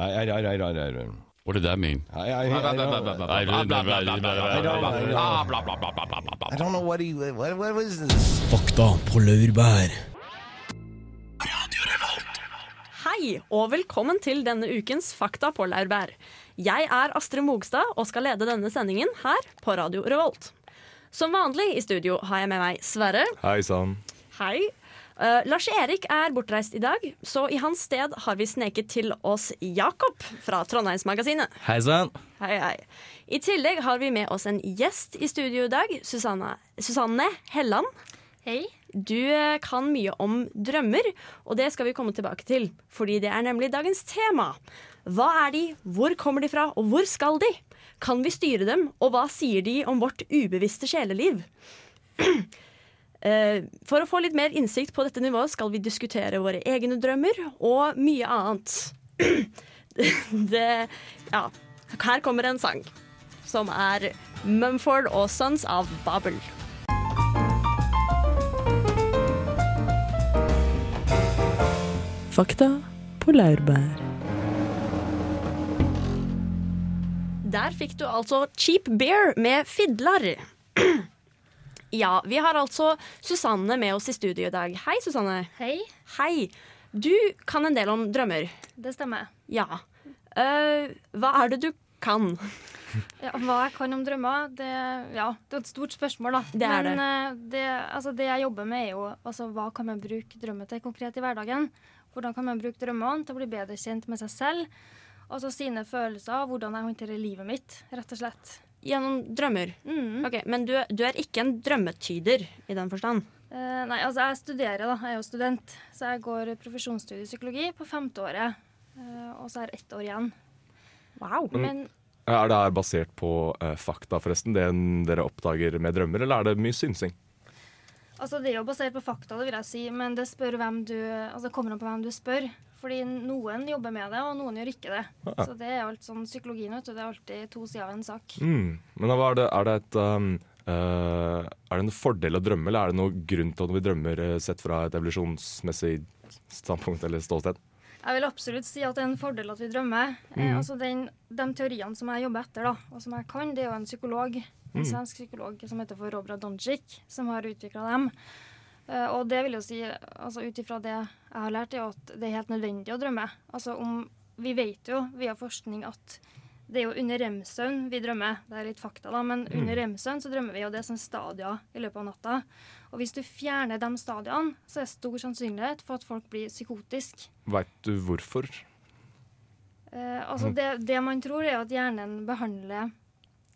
I, I, I, I, I, I, What did that mean? I, I, I, I don't know what he, what, what was this? Fakta på laurbær. Hei, og velkommen til denne ukens Fakta på laurbær. Jeg er Astrid Mogstad og skal lede denne sendingen her på Radio Revolt. Som vanlig i studio har jeg med meg Sverre. Hei sann. Hei. Eh, Lars Erik er bortreist i dag, så i hans sted har vi sneket til oss Jakob fra Trondheimsmagasinet. Hei sann. Hei, hei. I tillegg har vi med oss en gjest i studio i dag. Susanne, Susanne Helland. Hei. Du eh, kan mye om drømmer, og det skal vi komme tilbake til. Fordi det er nemlig dagens tema. Hva er de, hvor kommer de fra, og hvor skal de? Kan vi styre dem, og hva sier de om vårt ubevisste sjeleliv? Eh, For å få litt mer innsikt på dette nivået skal vi diskutere våre egne drømmer og mye annet. Det Ja. Her kommer en sang som er Mumford og Sons av Babel. Fakta på laurbær. Der fikk du altså Cheap Bear med Fidlar. Ja, vi har altså Susanne med oss i studio i dag. Hei, Susanne. Hei. Hei. Du kan en del om drømmer. Det stemmer. Ja. Uh, hva er det du kan? Ja, hva jeg kan om drømmer, det, ja, det er et stort spørsmål, da. Det er Men det. det, altså, det jeg jobber med, er jo altså, hva kan man bruke drømmer til konkret i hverdagen? Hvordan kan man bruke drømmene til å bli bedre kjent med seg selv? Altså sine følelser, hvordan jeg håndterer livet mitt, rett og slett. Gjennom drømmer. Mm. Ok, Men du, du er ikke en drømmetyder i den forstand? Uh, nei, altså jeg studerer, da. Jeg er jo student. Så jeg går profesjonsstudie i psykologi på femteåret. Uh, og så er det ett år igjen. Wow. Men Er det her basert på uh, fakta, forresten, det en- dere oppdager med drømmer, eller er det mye synsing? Altså Det er jo basert på fakta, det vil jeg si, men det, spør hvem du, altså kommer an på hvem du spør. Fordi noen jobber med det, og noen gjør ikke det. Ja. Så det er alt sånn psykologien, vet du. Det er alltid to sider av en sak. Mm. Men er det, er det et um, uh, Er det en fordel å drømme, eller er det noen grunn til at vi drømmer eh, sett fra et evolusjonsmessig standpunkt eller ståsted? Jeg vil absolutt si at det er en fordel at vi drømmer. Eh, Mhm. altså den, De teoriene som jeg jobber etter, da, og som jeg kan, det er jo en psykolog, en mm. svensk psykolog som heter for Robra Doncic, som har utvikla dem. Eh, og det vil jo si, altså ut ifra det jeg har lært, er jo at det er helt nødvendig å drømme. Altså om Vi vet jo via forskning at det er jo under rem-søvn vi drømmer. Det er litt fakta, da, men under rem-søvn så drømmer vi, og det er sånn stadier i løpet av natta. Og hvis du fjerner de stadiene, så er det stor sannsynlighet for at folk blir psykotiske. Veit du hvorfor? Eh, altså det, det man tror, er at hjernen behandler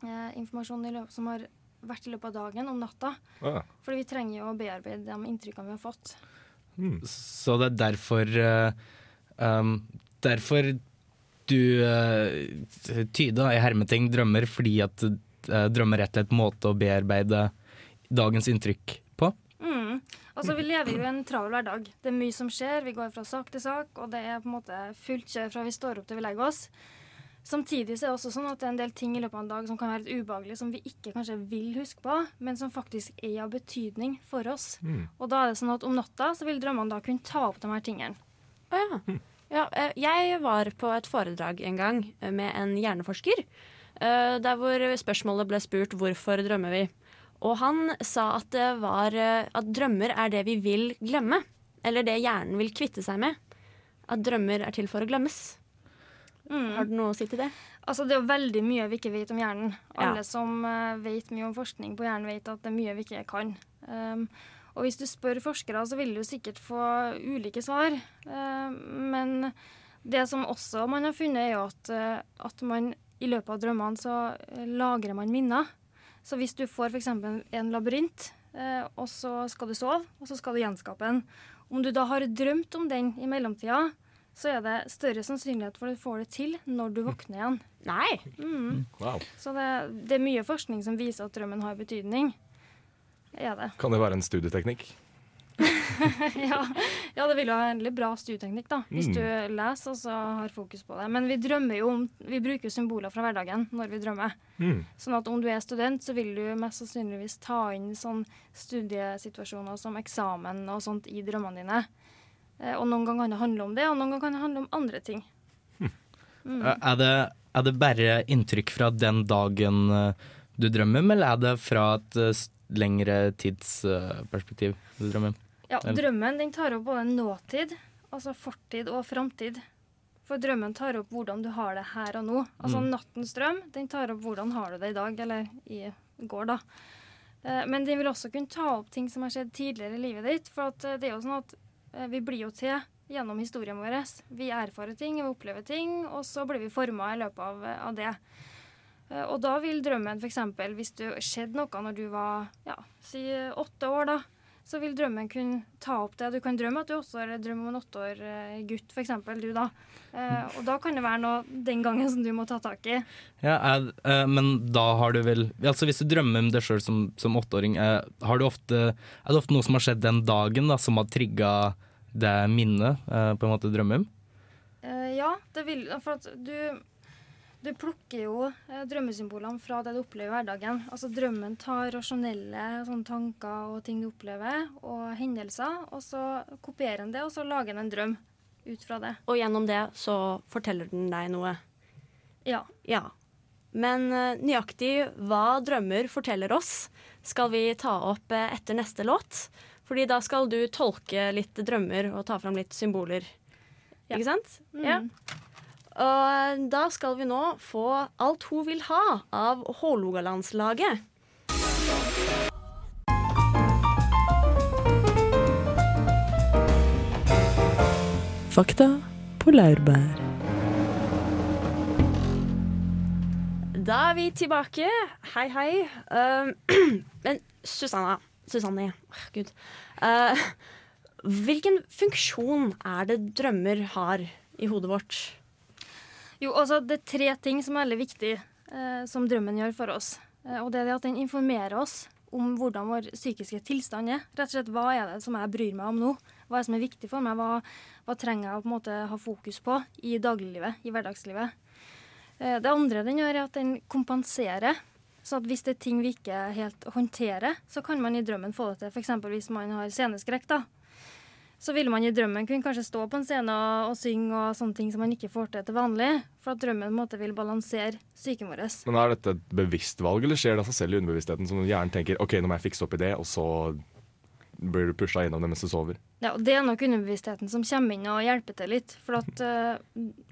eh, informasjon som har vært i løpet av dagen, om natta. Ah. Fordi vi trenger jo å bearbeide de inntrykkene vi har fått. Så det er derfor eh, um, Derfor du uh, tyda i hermeting drømmer fordi at uh, drømmer er rett og slett måte å bearbeide dagens inntrykk på. Mm. Altså Vi lever jo i en travel hverdag. Det er mye som skjer. Vi går fra sak til sak, og det er på en måte fullt kjør fra vi står opp til vi legger oss. Samtidig så er det også sånn at det er en del ting i løpet av en dag som kan være litt ubehagelige, som vi ikke kanskje vil huske på, men som faktisk er av betydning for oss. Og da er det sånn at om natta så vil drømmene da kunne ta opp de her tingene. Å ja. ja. eh, Jeg var på et foredrag en gang eh, med en hjerneforsker. eh, Der hvor spørsmålet ble spurt 'hvorfor drømmer vi?' Og han sa at, det var, at drømmer er det vi vil glemme. Eller det hjernen vil kvitte seg med. At drømmer er til for å glemmes. Har du noe å si til det? Altså, det er veldig mye vi ikke vet om hjernen. Ja. Alle som uh, vet mye om forskning på hjernen, vet at det er mye vi ikke kan. Um, og hvis du spør forskere, så vil du sikkert få ulike svar. Uh, men det som også man har funnet, er jo at, uh, at man i løpet av drømmene så eh, lagrer man minner. Så hvis du får f.eks. en labyrint, og så skal du sove, og så skal du gjenskape den. Om du da har drømt om den i mellomtida, så er det større sannsynlighet for at du får det til når du våkner igjen. Nei. Mm. Wow. Så det, det er mye forskning som viser at drømmen har betydning. Er det. Kan det være en studieteknikk? ja. ja, det vil jo være en veldig bra studieteknikk, da, hvis Mm. du leser og så har fokus på det. Men vi drømmer jo om Vi bruker symboler fra hverdagen når vi drømmer. Mm. Sånn at om du er student, så vil du mest sannsynligvis ta inn sånn studiesituasjoner som eksamen og sånt i drømmene dine. Eh, Og noen ganger kan det handle om det, og noen ganger kan det handle om andre ting. Mm. Eh, Er, det, er det bare inntrykk fra den dagen eh, du drømmer om, eller er det fra et lengre tidsperspektiv du drømmer om? Ja, drømmen den tar opp både nåtid, altså fortid og framtid. For drømmen tar opp hvordan du har det her og nå. Altså Mm. nattens drøm den tar opp hvordan har du det i dag, eller i går, da. Men den vil også kunne ta opp ting som har skjedd tidligere i livet ditt. For at det er jo sånn at vi blir jo til gjennom historien vår. Vi erfarer ting, vi opplever ting, og så blir vi forma i løpet av, av det. Eh, Og da vil drømmen f.eks. hvis det skjedde noe når du var ja, si åtte år, da, så vil drømmen kunne ta opp det. Du kan drømme at du også har drøm om en åtte år eh, gutt, f.eks. du da. Eh, og da kan det være noe den gangen som du må ta tak i. Ja, er, eh, men da har du vel Altså Hvis du drømmer om deg sjøl som, som åtteåring, eh, har du ofte, er det ofte noe som har skjedd den dagen da, som har trigga det minnet eh, på en måte drømmer om? Eh, ja, det vil For at du du plukker jo eh, drømmesymbolene fra det du opplever i hverdagen. Altså Drømmen tar rasjonelle sånn, tanker og ting du opplever, og hendelser, og så kopierer den det, og så lager den en drøm ut fra det. Og gjennom det så forteller den deg noe. Ja. Ja. Men eh, nøyaktig hva drømmer forteller oss, skal vi ta opp eh, etter neste låt. Fordi da skal du tolke litt drømmer og ta fram litt symboler. Ja. Ikke sant? Mm. Ja. Og da skal vi nå få Alt hun vil ha av Hålogalandslaget. Fakta på laurbær. Da er vi tilbake. Hei, hei. Uh, men Susanna Susanne, oh, gud. Uh, hvilken funksjon er det drømmer har i hodet vårt? Jo, altså det er tre ting som er veldig viktig eh, som drømmen gjør for oss. Eh, og det er det at den informerer oss om hvordan vår psykiske tilstand er. Rett og slett hva er det som jeg bryr meg om nå? Hva er det som er viktig for meg? Hva, hva trenger jeg å på en måte ha fokus på i dagliglivet, i hverdagslivet? Eh, det andre den gjør, er at den kompenserer. Så hvis det er ting vi ikke helt håndterer, så kan man i drømmen få det til. F.eks. hvis man har sceneskrekk. da så vil man i drømmen kunne kanskje stå på en scene og, og synge og sånne ting som man ikke får til til vanlig. For at drømmen på en måte vil balansere psyken vår. Men Er dette et bevisst valg, eller skjer det av seg selv i underbevisstheten? Som hjernen tenker OK, nå må jeg fikse opp i det, og så blir du pusha gjennom det mens du sover. Ja, og Det er nok underbevisstheten som kommer inn og hjelper til litt. For at uh,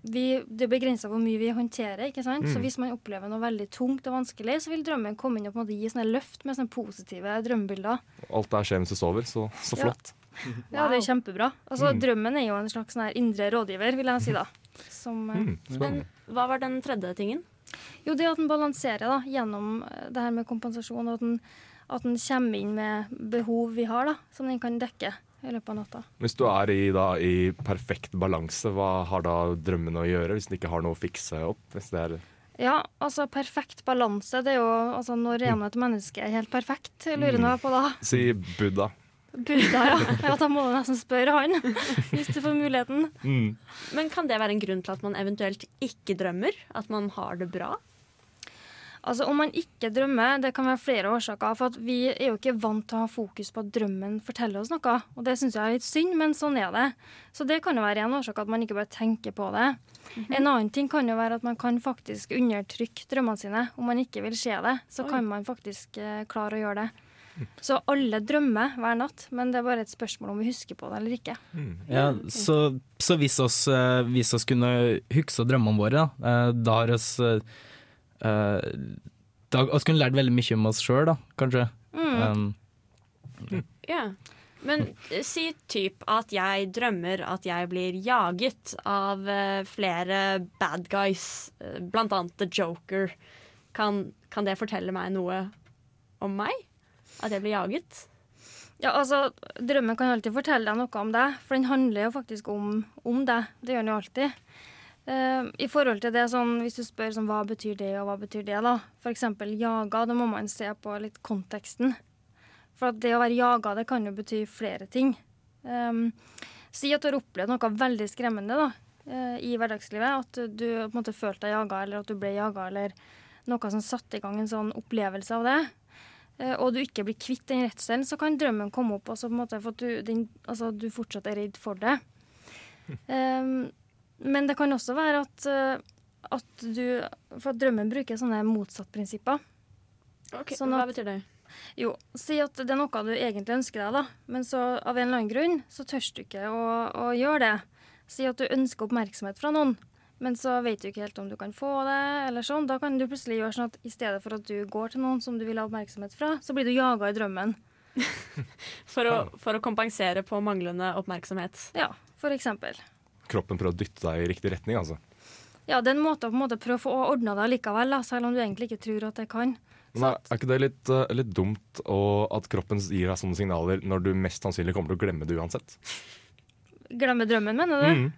vi, det er begrensa hvor mye vi håndterer. ikke sant? Så hvis man opplever noe veldig tungt og vanskelig, så vil drømmen komme inn og på en måte gi sånne løft med sånne positive drømmebilder. Alt det her skjer mens du sover, så, så flott. Ja, det er kjempebra. Altså, Mm. Drømmen er jo en slags sånn indre rådgiver, vil jeg si da. Som, eh, Mm, spennende. Hva var den tredje tingen? Jo, det at den balanserer da, gjennom eh, det her med kompensasjon, og at den, at den kommer inn med behov vi har, da, som den kan dekke i løpet av natta. Hvis du er i, da, i perfekt balanse, hva har da drømmen å gjøre? Hvis den ikke har noe å fikse opp? Hvis det er Ja, altså perfekt balanse, det er jo altså når er nå et menneske helt perfekt, jeg lurer nå på da. Si Buddha. Buddha, ja. ja. Da må du nesten spørre han, hvis du får muligheten. Mm. Men kan det være en grunn til at man eventuelt ikke drømmer? At man har det bra? Altså Om man ikke drømmer, det kan være flere årsaker. For at vi er jo ikke vant til å ha fokus på at drømmen forteller oss noe. Og det syns jeg er litt synd, men sånn er det. Så det kan jo være en årsak at man ikke bare tenker på det. En annen ting kan jo være at man kan faktisk undertrykke drømmene sine. Om man ikke vil se det, så Oi. kan man faktisk eh, klare å gjøre det. Så alle drømmer hver natt, men det er bare et spørsmål om vi husker på det eller ikke. Ja, så, så hvis oss, eh, hvis oss kunne huske drømmene våre, da, eh, da har oss eh, Da oss kunne lært veldig mye om oss sjøl, da, kanskje. Um, Ja. Men si typ at jeg drømmer at jeg blir jaget av flere bad guys, blant annet The Joker. Kan, kan det fortelle meg noe om meg? At jeg blir jaget? Ja, altså, Drømmen kan alltid fortelle deg noe om deg, for den handler jo faktisk om, om deg. Det gjør den jo alltid. Uh, I forhold til det sånn, Hvis du spør sånn, hva betyr det og hva betyr det, da. F.eks. jaga, da må man se på litt konteksten. For det å være jaga, det kan jo bety flere ting. Um, si at du har opplevd noe veldig skremmende da, eh, i hverdagslivet. At du på en måte følte deg jaga, eller at du ble jaga, eller noe som satte i gang en sånn opplevelse av det. Eh, og du ikke blir kvitt den redselen, så kan drømmen komme opp også på en måte for at du, den, altså, du fortsatt er redd for det. Um, men det kan også være at, eh, at du For at drømmen bruker sånne motsattprinsipper. Okay, Sånn Hva betyr det? Jo, si at det er noe du egentlig ønsker deg, da, men så av en eller annen grunn så tør du ikke å, å gjøre det. Si at du ønsker oppmerksomhet fra noen, men så vet du ikke helt om du kan få det, eller sånn. Da kan du plutselig gjøre sånn at i stedet for at du går til noen som du vil ha oppmerksomhet fra, så blir du jaga i drømmen. For å, for å kompensere på manglende oppmerksomhet. Ja, for eksempel. Kroppen prøver å dytte deg i riktig retning, altså. Ja, det er en måte å på en måte prøve å få ordna det likevel, da, selv om du egentlig ikke tror at det kan. Men er, er ikke det litt, eh, litt dumt å- at kroppen gir deg sånne signaler når du mest sannsynlig kommer til å glemme det uansett? Glemme drømmen, mener du? Mhm.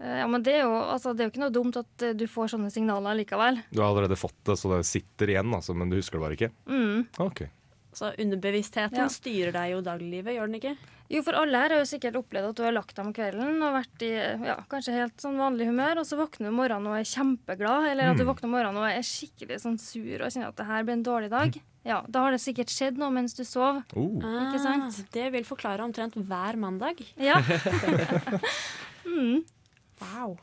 Eh, Ja, men det er, jo, altså, det er jo ikke noe dumt at eh, du får sånne signaler likevel. Du har allerede fått det, så det sitter igjen, altså, men du husker det bare ikke? Mm. Ok. Så underbevisstheten Ja. styrer deg jo dagliglivet, gjør den ikke? Jo, for alle her har jo sikkert opplevd at du har lagt deg om kvelden og vært i ja, kanskje helt sånn vanlig humør, og så våkner du om morgenen og er kjempeglad, eller at du Mm. våkner om morgenen og er skikkelig sånn sur og kjenner at det her blir en dårlig dag. Ja, Da har det sikkert skjedd noe mens du sov. Oh. Ikke sant? Ah, Det vil forklare omtrent hver mandag. Ja. Wow.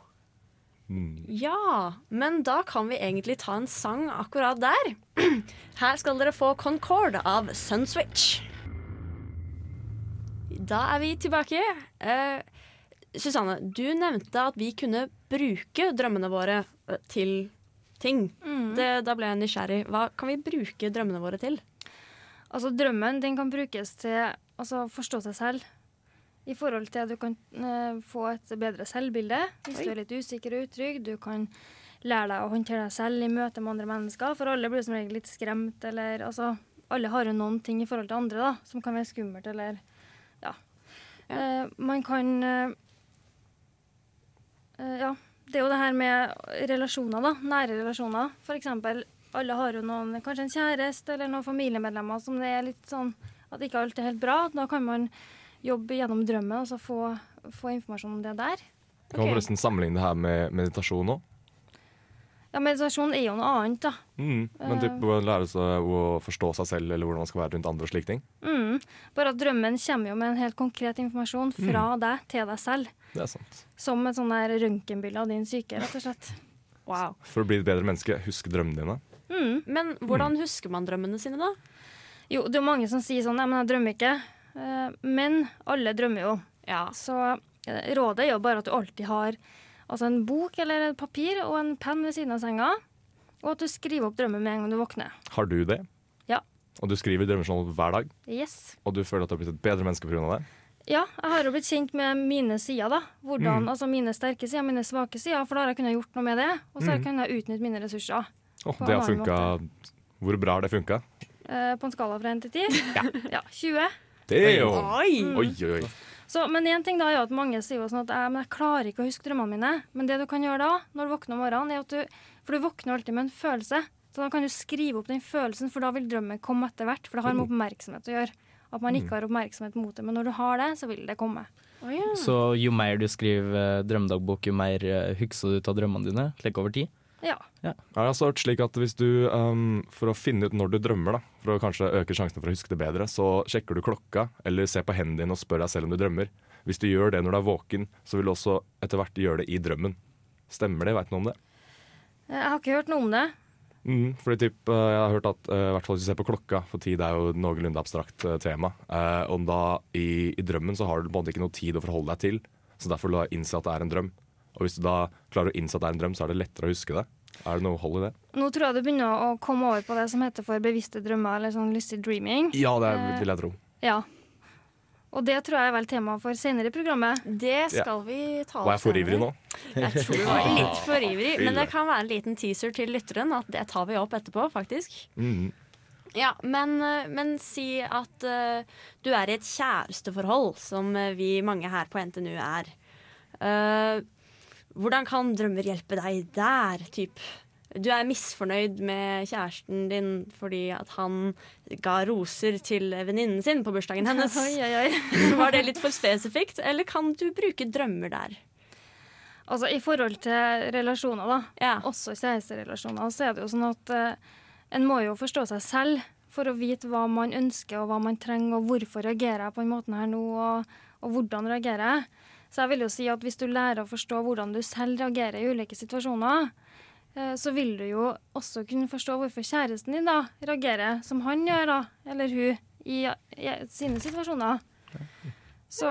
Mm. Ja, men da kan vi egentlig ta en sang akkurat der. Her skal dere få Concord av Sunswitch. Da er vi tilbake. Eh, Susanne, du nevnte at vi kunne bruke drømmene våre eh, til ting. Det, da ble jeg nysgjerrig. Hva kan vi bruke drømmene våre til? Altså, drømmen den kan brukes til altså, å forstå seg selv. I forhold til at du kan uh, få et bedre selvbilde hvis du er litt usikker og utrygg. Du kan lære deg å håndtere deg selv i møte med andre mennesker. For alle blir som regel litt skremt, eller altså Alle har jo noen ting i forhold til andre da, som kan være skummelt, eller Ja. Eh, man kan uh, Ja. Det er jo det her med relasjoner, da. Nære relasjoner. For eksempel, alle har jo noen, kanskje en kjæreste eller noen familiemedlemmer som det er litt sånn at ikke alt er helt bra. Da kan man jobbe gjennom drømmen og så få, få informasjon om det der. Kan man forresten sammenligne det her med meditasjon òg? Ja, meditasjon er jo noe annet, da. Mm. Men typ, å lære seg å forstå seg selv eller hvordan man skal være rundt andre og slike ting. Mm. Bare at drømmen kommer jo med en helt konkret informasjon fra deg til deg selv. Det er sant. Som et sånn der røntgenbilde av din syke, rett og slett. Wow. For å bli et bedre menneske, husk drømmene dine. Mm. Men hvordan husker man drømmene sine, da? Jo, det er mange som sier sånn Nei, men jeg drømmer ikke. Eh, men alle drømmer jo. Ja. Så eh, rådet er jo bare at du alltid har altså en bok eller et papir og en penn ved siden av senga, og at du skriver opp drømmen med en gang du våkner. Har du det? Ja. Og du skriver drømmejournal hver dag, Yes. og du føler at du har blitt et bedre menneske pga. det? Ja, jeg har jo blitt kjent med mine sider, da. Hvordan, Mm. Altså mine sterke sider, mine svake sider, for da har jeg kunnet gjort noe med det. Og så har jeg Mm. kunnet utnytte mine ressurser. Åh, På det har funket, funka Hvor bra har det funka? Eh, på en skala fra 1 til 10? Ja. 20. Det er jo Oi! Oi, oi, oi. Så, men én ting da er jo at mange sier jo sånn at jeg, men jeg klarer ikke å huske drømmene mine. Men det du kan gjøre da, når du våkner om morgenen, er at du For du våkner alltid med en følelse. Så da kan du skrive opp den følelsen, for da vil drømmen komme etter hvert. For det har med oppmerksomhet å gjøre. At man ikke har oppmerksomhet mot det. Men når du har det, så vil det komme. Oh, ja. Så jo mer du skriver eh, drømmedagbok, jo mer eh, husker du ut av drømmene dine, slik over tid. Ja. Jeg har altså hørt slik at hvis du, um, For å finne ut når du drømmer, da, for å kanskje øke sjansene for å huske det bedre, så sjekker du klokka, eller ser på hendene dine og spør deg selv om du drømmer. Hvis du gjør det når du er våken, så vil du også etter hvert gjøre det i drømmen. Stemmer det? Veit du noe om det? Jeg har ikke hørt noe om det. Mm, fordi typ, eh, Jeg har hørt at uh, i hvert fall hvis du ser på klokka, for tid er jo et noenlunde abstrakt uh, tema, uh, Om da i, i drømmen så har du på en måte ikke noe tid å forholde deg til, så derfor vil du innse at det er en drøm. Og hvis du da klarer å innse at det er en drøm, så er det lettere å huske det. Er det noe hold i det? Nå tror jeg du begynner å komme over på det som heter for bevisste drømmer, eller sånn lucid dreaming. Ja, det Eh, vil jeg tro. Ja. Og det tror jeg er vel tema for senere i programmet. Det skal vi ta Var jeg for ivrig nå? Jeg tror du var litt for ivrig, men det kan være en liten teaser til lytteren at det tar vi opp etterpå, faktisk. Mm. Ja, men, eh, men si at uh, du er i et kjæresteforhold, som vi mange her på NTNU er. Eh, hvordan kan drømmer hjelpe deg der, typ? Du er misfornøyd med kjæresten din fordi at han ga roser til venninnen sin på bursdagen hennes. Oi, oi, oi. Var det litt for spesifikt, eller kan du bruke drømmer der? Altså I forhold til relasjoner, da, Ja. også kjæresterelasjoner, så er det jo sånn at uh, en må jo forstå seg selv for å vite hva man ønsker og hva man trenger, og hvorfor reagerer jeg på den måten her nå, og, og hvordan reagerer jeg. Så jeg vil jo si at hvis du lærer å forstå hvordan du selv reagerer i ulike situasjoner, eh, så vil du jo også kunne forstå hvorfor kjæresten din da reagerer som han gjør, da, eller hun, i, i sine situasjoner. Så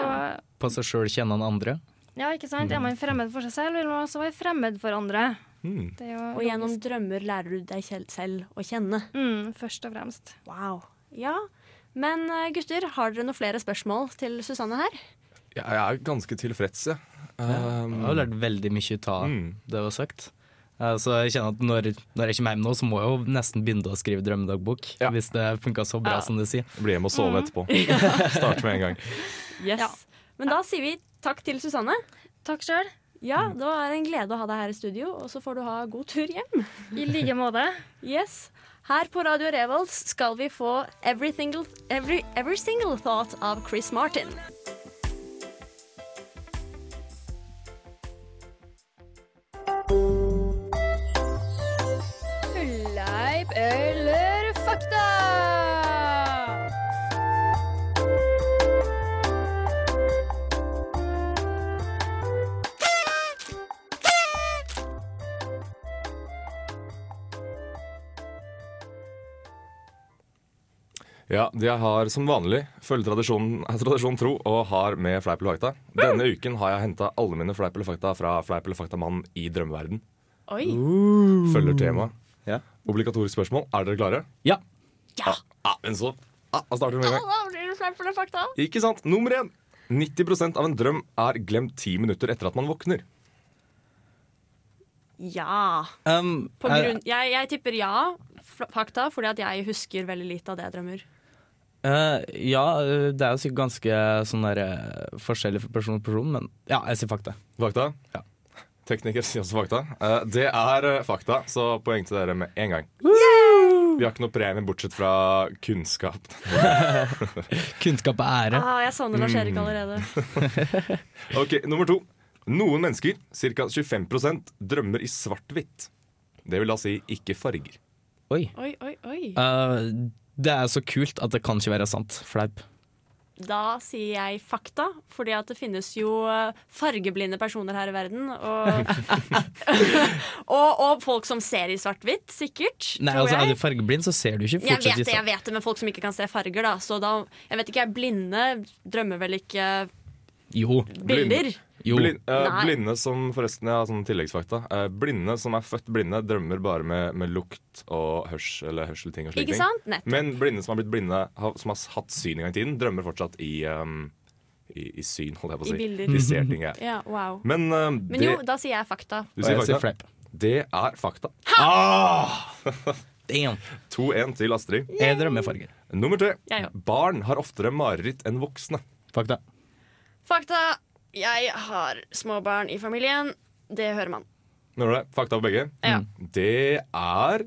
På seg sjøl kjenner han andre. ja, ikke sant? Er man fremmed for seg selv, vil man også være fremmed for andre. Mm. Det er jo Og gjennom drømmer lærer du deg selv å kjenne. mm, Først og fremst. Wow. Ja. Men eh, gutter, har dere noen flere spørsmål til Susanne her? Jeg er ganske tilfreds, jeg. Um, Jeg har lært veldig mye ut av Mm. det du har sagt. Eh, Så jeg kjenner at når, når jeg kommer hjem nå, så må jeg jo nesten begynne å skrive drømmedagbok. Ja. Hvis det funka så bra Ja. som du sier. Bli hjemme og sove etterpå. Start med en gang. Yes. Ja. Men da sier vi takk til Susanne. Takk sjøl. Ja, Det var en glede å ha deg her i studio, og så får du ha god tur hjem. I like måte. Yes. Her på Radio Revolts skal vi få Every Single, every, every single Thought av Chris Martin. Ja, de har som vanlig følger tradisjonen, er tradisjon tro og har med fleip eller fakta. Denne uken har jeg henta alle mine fleip eller fakta fra Fleip eller fakta-mannen i drømmeverden. Oi. Følger temaet. Ja. Obligatorisk spørsmål. Er dere klare? Ja. Ja. Ah, men så ah, Da starter vi med en gang. Da blir det fleip eller fakta. Ikke sant? Nummer én. 90% av en drøm er glemt ti minutter etter at man våkner. Ja. Um, På eh, grunn, jeg, jeg tipper ja, fakta, fordi at jeg husker veldig lite av det jeg drømmer. Eh, ja, eh, det er jo sikkert ganske sånn der, eh, forskjellig fra person til person, men ja, jeg sier fakta. Fakta? Ja. Tekniker sier også fakta. Uh, det er eh, fakta, så poeng til dere med en gang. Vi har ikke noe premie bortsett fra kunnskap. Kunnskap og ære. Ah, jeg savner Lars-Erik allerede. Ok, Nummer to. Noen mennesker, ca. 25% drømmer i svart-hvitt. Det vil da si ikke farger. Oi. Oi, oi, oi. Eh, det er så kult at det kan ikke være sant. Fleip. Da sier jeg fakta, fordi at det finnes jo eh, fargeblinde personer her i verden. Og, og, og folk som ser i svart-hvitt, sikkert. Nei, altså Er du fargeblind, så ser du ikke Jeg vet det, jeg vet det, men folk som ikke kan se farger, da. Så da, jeg vet ikke, blinde drømmer vel ikke Jo. bilder? jo. Blin, eh, blinde som forresten, ja, sånn tilleggsfakta. Eh, blinde som er født blinde, drømmer bare med, med lukt og hørsel, eller hørselting. og slike Ikke sant? Nettopp. Men blinde som har blitt blinde, har, som har hatt syn en gang i tiden, drømmer fortsatt i, um, i, i syn, holdt jeg på å I bilder. De ser ting, jeg. Ja, wow. Men, uh, Men det, jo, da sier jeg fakta. du sier jeg sier fakta. fleip. Det er fakta. Damn. 2-1 til Astrid. Jeg drømmer farger. Nummer tre. Jeg òg. Barn har oftere mareritt enn voksne. Fakta. Fakta. Jeg har små barn i familien. Det hører man. Når det er Fakta på begge. Ja. Det er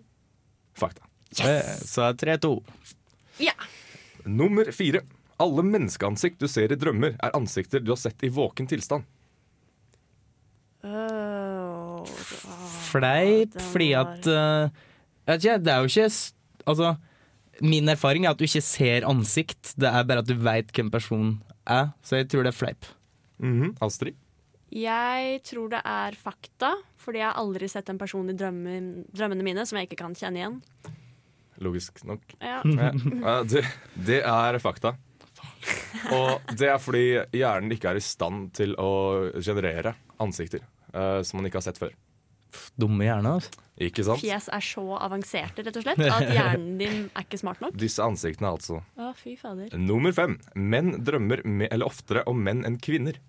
fakta. Yes! Så er 3-2. Ja. Nummer fire. Alle menneskeansikt du ser i drømmer, er ansikter du har sett i våken tilstand. Oh, Fleip, fordi at uh, vet ikke, Det er jo ikke Altså, min erfaring er at du ikke ser ansikt, det er bare at du veit hvem personen er. Så jeg tror det er fleip. Mhm. Astrid? Jeg tror det er fakta, fordi jeg har aldri sett en person i drømme, drømmene mine som jeg ikke kan kjenne igjen. Logisk nok. Ja, det, det er fakta. Og det er fordi hjernen ikke er i stand til å generere ansikter uh, som man ikke har sett før. Dumme hjerne, altså. Ikke sant? Fjes er så avanserte, rett og slett, at hjernen din er ikke smart nok. Disse ansiktene, altså. Å, fy fader. Nummer fem. Menn drømmer med, eller oftere om menn enn kvinner.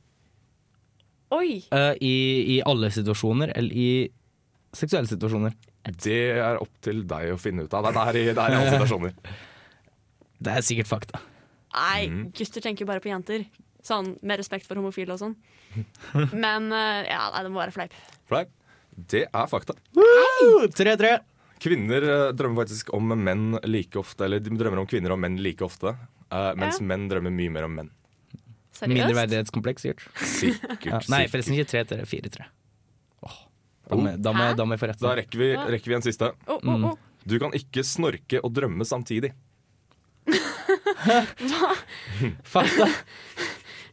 Oi! Uh, i, I alle situasjoner, eller i seksuelle situasjoner. Det er opp til deg å finne ut av. Det er, det er i alle situasjoner. Det er sikkert fakta. Nei, mm. gutter tenker jo bare på jenter. Sånn med respekt for homofile og sånn. Men uh, ja, nei, det må være fleip. Fleip. Det er fakta. 3-3. Kvinner eh, drømmer faktisk om menn like ofte, eller de drømmer om kvinner og menn like ofte. eh, mens Ja. menn drømmer mye mer om menn. Seriøst? Mindreverdighetskompleks, sikkert. Sikkert. Ja. Nei, sikkert. forresten ikke 3-3, 4-3. Da må jeg- da må jeg- da må jeg få rett. Da rekker vi, rekker vi en siste. Å, å, å. Du kan ikke snorke og drømme samtidig. Fakta.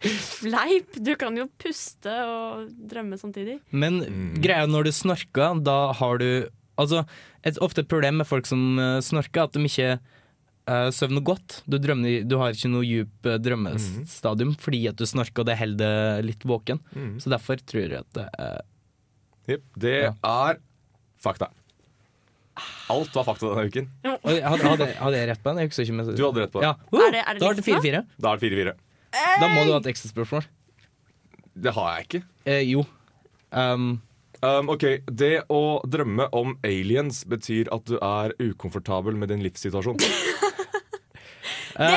Fleip! Du kan jo puste og drømme samtidig. Men greia er når du snorker, da har du Altså, et ofte problem med folk som uh, snorker, at de ikke uh, søvner godt. Du, drømmer, du har ikke noe djup uh, drømmestadium fordi at du snorker, og det holder deg litt våken. Så derfor tror jeg at det er Jepp, det Ja. er fakta. Alt var fakta denne uken. Hadde, hadde, hadde jeg rett på den? Jeg husker ikke. Med... Du hadde rett på det. Ja. Uh, Er det- er det da er det 4-4. Da er det 4-4. Da må du ha et ekstra spørsmål. Det har jeg ikke. Eh, jo. Um, Um, ok, Det å drømme om aliens betyr at du er ukomfortabel med din livssituasjon. det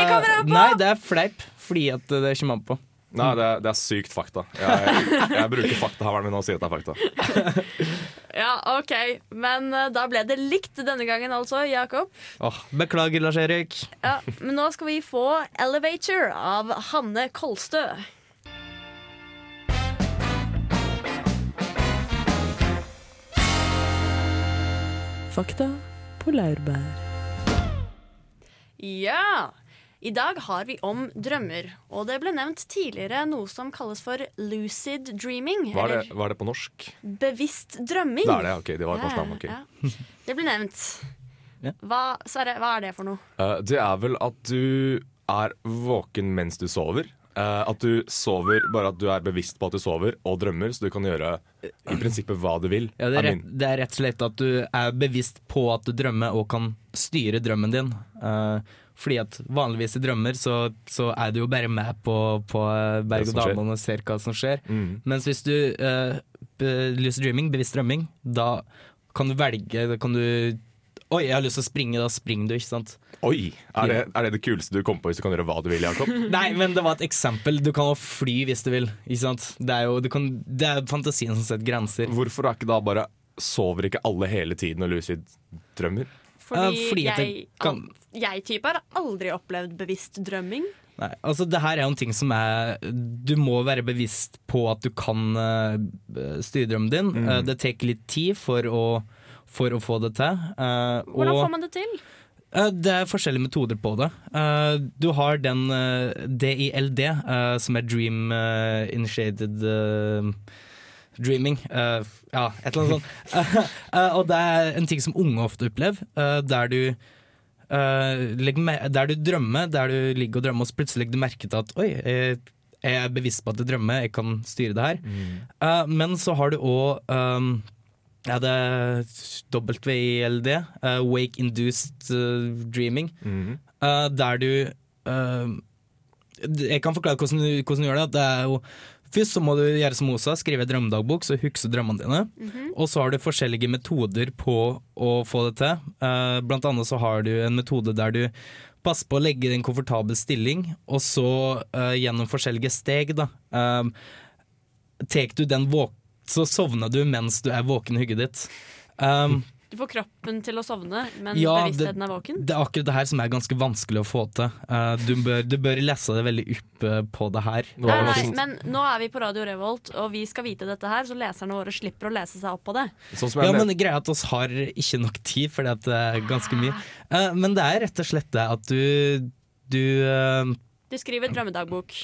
kommer an på! Nei, det er fleip, fordi at det kommer an på. Nei, det er, det er sykt fakta. Jeg, jeg bruker faktahaveren min og sier at det er fakta. Ja, OK. Men eh, da ble det likt denne gangen, altså, Jakob. Oh, beklager, Lars Erik. Ja, men nå skal vi få 'Elevator' av Hanne Kolstø. Fakta på laurbær. Ja! I dag har vi om drømmer, og det ble nevnt tidligere noe som kalles for lucid dreaming. Hva er det, hva er det på norsk? bevisst drømming. Det er det, ok. Det var et norsk okay. Ja, Det ble nevnt. Hva, Sverre, hva er det for noe? Uh, det er vel at du er våken mens du sover. Uh, at du sover, bare at du er bevisst på at du sover og drømmer, så du kan gjøre i prinsippet hva du vil. Ja, det, er rett, det er rett og slett at du er bevisst på at du drømmer og kan styre drømmen din. Eh, fordi at vanligvis i drømmer så, så er du jo bare med på, på eh, berg-og-dal-banen og ser hva som skjer. Mm. Mens hvis du uh, lucid dreaming, bevisst drømming, da kan du velge Da kan du Oi, jeg har lyst til å springe, da springer du, ikke sant? Oi! Er det, er det det kuleste du kom på hvis du kan gjøre hva du vil, Jakob? Nei, men det var et eksempel. Du kan jo fly hvis du vil. Ikke sant? Det er jo kan, det er fantasien som setter grenser. Hvorfor er ikke da bare Sover ikke alle hele tiden og lucid drømmer? Fordi, fordi jeg, kan- jeg type har aldri opplevd bevisst drømming. Nei, altså det her er jo en ting som er Du må være bevisst på at du kan uh, styre drømmen din. Eh, det tar litt tid for å, for å få det til. Uh, Hvordan og- får man det til? Eh, Det er forskjellige metoder på det. Eh, Du har den DILD, som er Dream Initiated Dreaming. Uh, Ja, et eller annet sånt. Uh, Og det er en ting som unge ofte opplever, eh, der du der du drømmer, der du ligger og drømmer, og så plutselig legger du merke til at oi, jeg er bevisst på at jeg drømmer, jeg kan styre det her. Eh, men så har du òg ja, det er WILD, uh, Wake Induced uh, Dreaming, mm. uh, der du Jeg kan forklare hvordan du, hvordan du gjør det. det er jo, først så må du gjøre som Osa, skrive drømmedagbok, så huske drømmene dine. Og så har du forskjellige metoder på å få det til. Uh, blant annet så har du en metode der du passer på å legge i en komfortabel stilling, og så uh, gjennom forskjellige steg, da. Uh, tek du den våk så sovner du mens du er våken i hugget ditt. Um, Du får kroppen til å sovne, men Ja, det- bevisstheten er våken. det er akkurat det her som er ganske vanskelig å få til. Uh, du, bør, du bør lese det veldig opp uh, på det her. Nei, nei, men nå er vi på Radio Revolt, og vi skal vite dette her, så leserne våre slipper å lese seg opp på det. Sånn som Ja, men men, greia er at oss har ikke nok tid, for det er ganske mye. Uh, men det er rett og slett det at du, du uh, Du skriver drømmedagbok.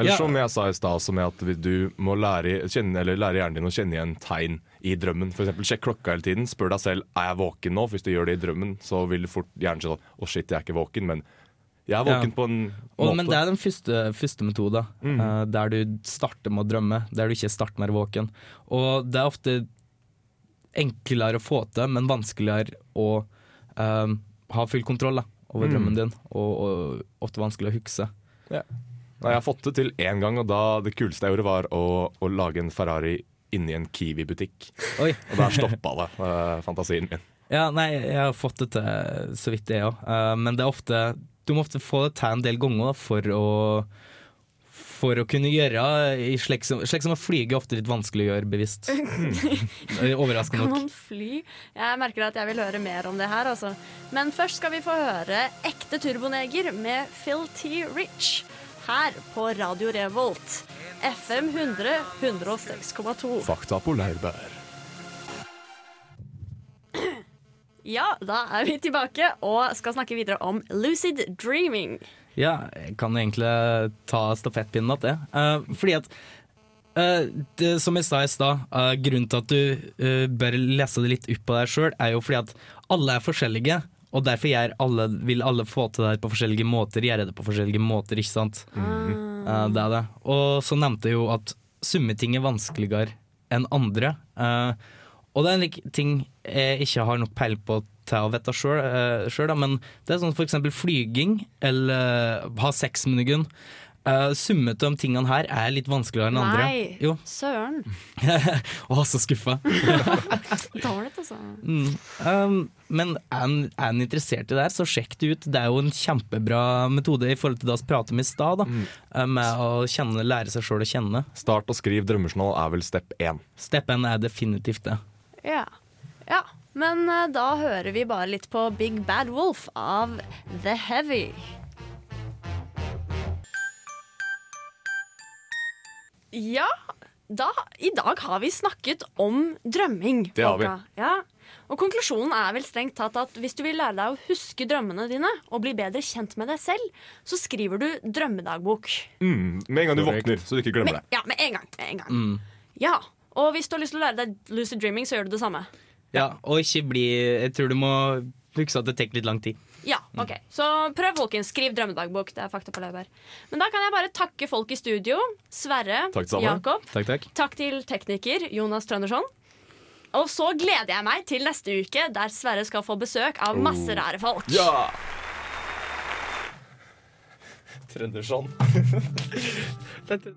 Eller Ja. som jeg sa i stad, Som er at du må lære, kjenne, eller lære hjernen din å kjenne igjen tegn i drømmen. Eksempel, sjekk klokka hele tiden. Spør deg selv er jeg våken nå. Hvis du gjør det i drømmen, så vil fort hjernen si sånn Å, shit, jeg er ikke våken, men jeg er Ja. våken på en og, måte. Men det er den første, første metoden, uh, der du starter med å drømme. Der du ikke starter med å være våken. Og det er ofte enklere å få til, men vanskeligere å uh, ha full kontroll da, over Mm. drømmen din. Og, og ofte vanskelig å huske. Nei, jeg har fått det til én gang, og da det kuleste jeg gjorde, var å, å lage en Ferrari inni en Kiwi-butikk. Og der stoppa det, eh, fantasien min. Ja, nei, jeg har fått det til så vidt det òg. men det er ofte Du må ofte få det til en del ganger da, for å for å kunne gjøre i slik som, slik som å flyge er ofte litt vanskelig å gjøre bevisst. Overraskende nok. Kan man fly? Jeg merker at jeg vil høre mer om det her, altså. Men først skal vi få høre Ekte turboneger med Phil T. Rich. Her på Radio Revolt. FM 100 106,2. Fakta på laurbær. Ja, da er vi tilbake og skal snakke videre om lucid dreaming. Ja, jeg kan egentlig ta stafettpinnen at det. Eh, fordi at eh, det, Som jeg sa i stad, eh, grunnen til at du bør lese det litt opp på deg sjøl, er jo fordi at alle er forskjellige. Og derfor alle, vil alle få til det her på forskjellige måter, gjøre det på forskjellige måter, ikke sant. Eh, det er det. Og så nevnte jeg jo at summeting er vanskeligere enn andre. Uh, og det er en ting jeg ikke har nok peil på til å vite sjøl, men det er sånn for eksempel flyging eller uh, ha sex med noen. Uh, summet om tingene her er litt vanskeligere enn andre. Nei, Jo. søren. Å, så skuffa. Dårlig, altså. Mm. Um, men er en, er interessert i det her, så sjekk det ut. Det er jo en kjempebra metode i forhold til det vi pratet om i stad, da, uh, med å kjenne, lære seg sjøl å kjenne. Start og skriv drømmejournal er vel step én. Step 1 er definitivt det. Ja. ja. Men uh, da hører vi bare litt på Big Bad Wolf av The Heavy. Ja, da, i dag har vi snakket om drømming. Det har vi. Ja. Og konklusjonen er vel strengt tatt at hvis du vil lære deg å huske drømmene dine og bli bedre kjent med deg selv, så skriver du drømmedagbok. Mm, med en gang du våkner, så du ikke glemmer det. ja, med en gang. Med en gang. Mm. Ja. Og hvis du har lyst til å lære deg lucid dreaming, så gjør du det samme. Ja, og ikke bli Jeg tror du må huske at det tar litt lang tid. Ja, ok. Så prøv, folkens. Skriv drømmedagbok. Det er fakta på laurbær. Men da kan jeg bare takke folk i studio. Sverre, Takk. Jakob. Takk, takk. Takk til tekniker Jonas Trøndersson. Og så gleder jeg meg til neste uke, der Sverre skal få besøk av masse rare folk. Ja! Trøndersson. Dette-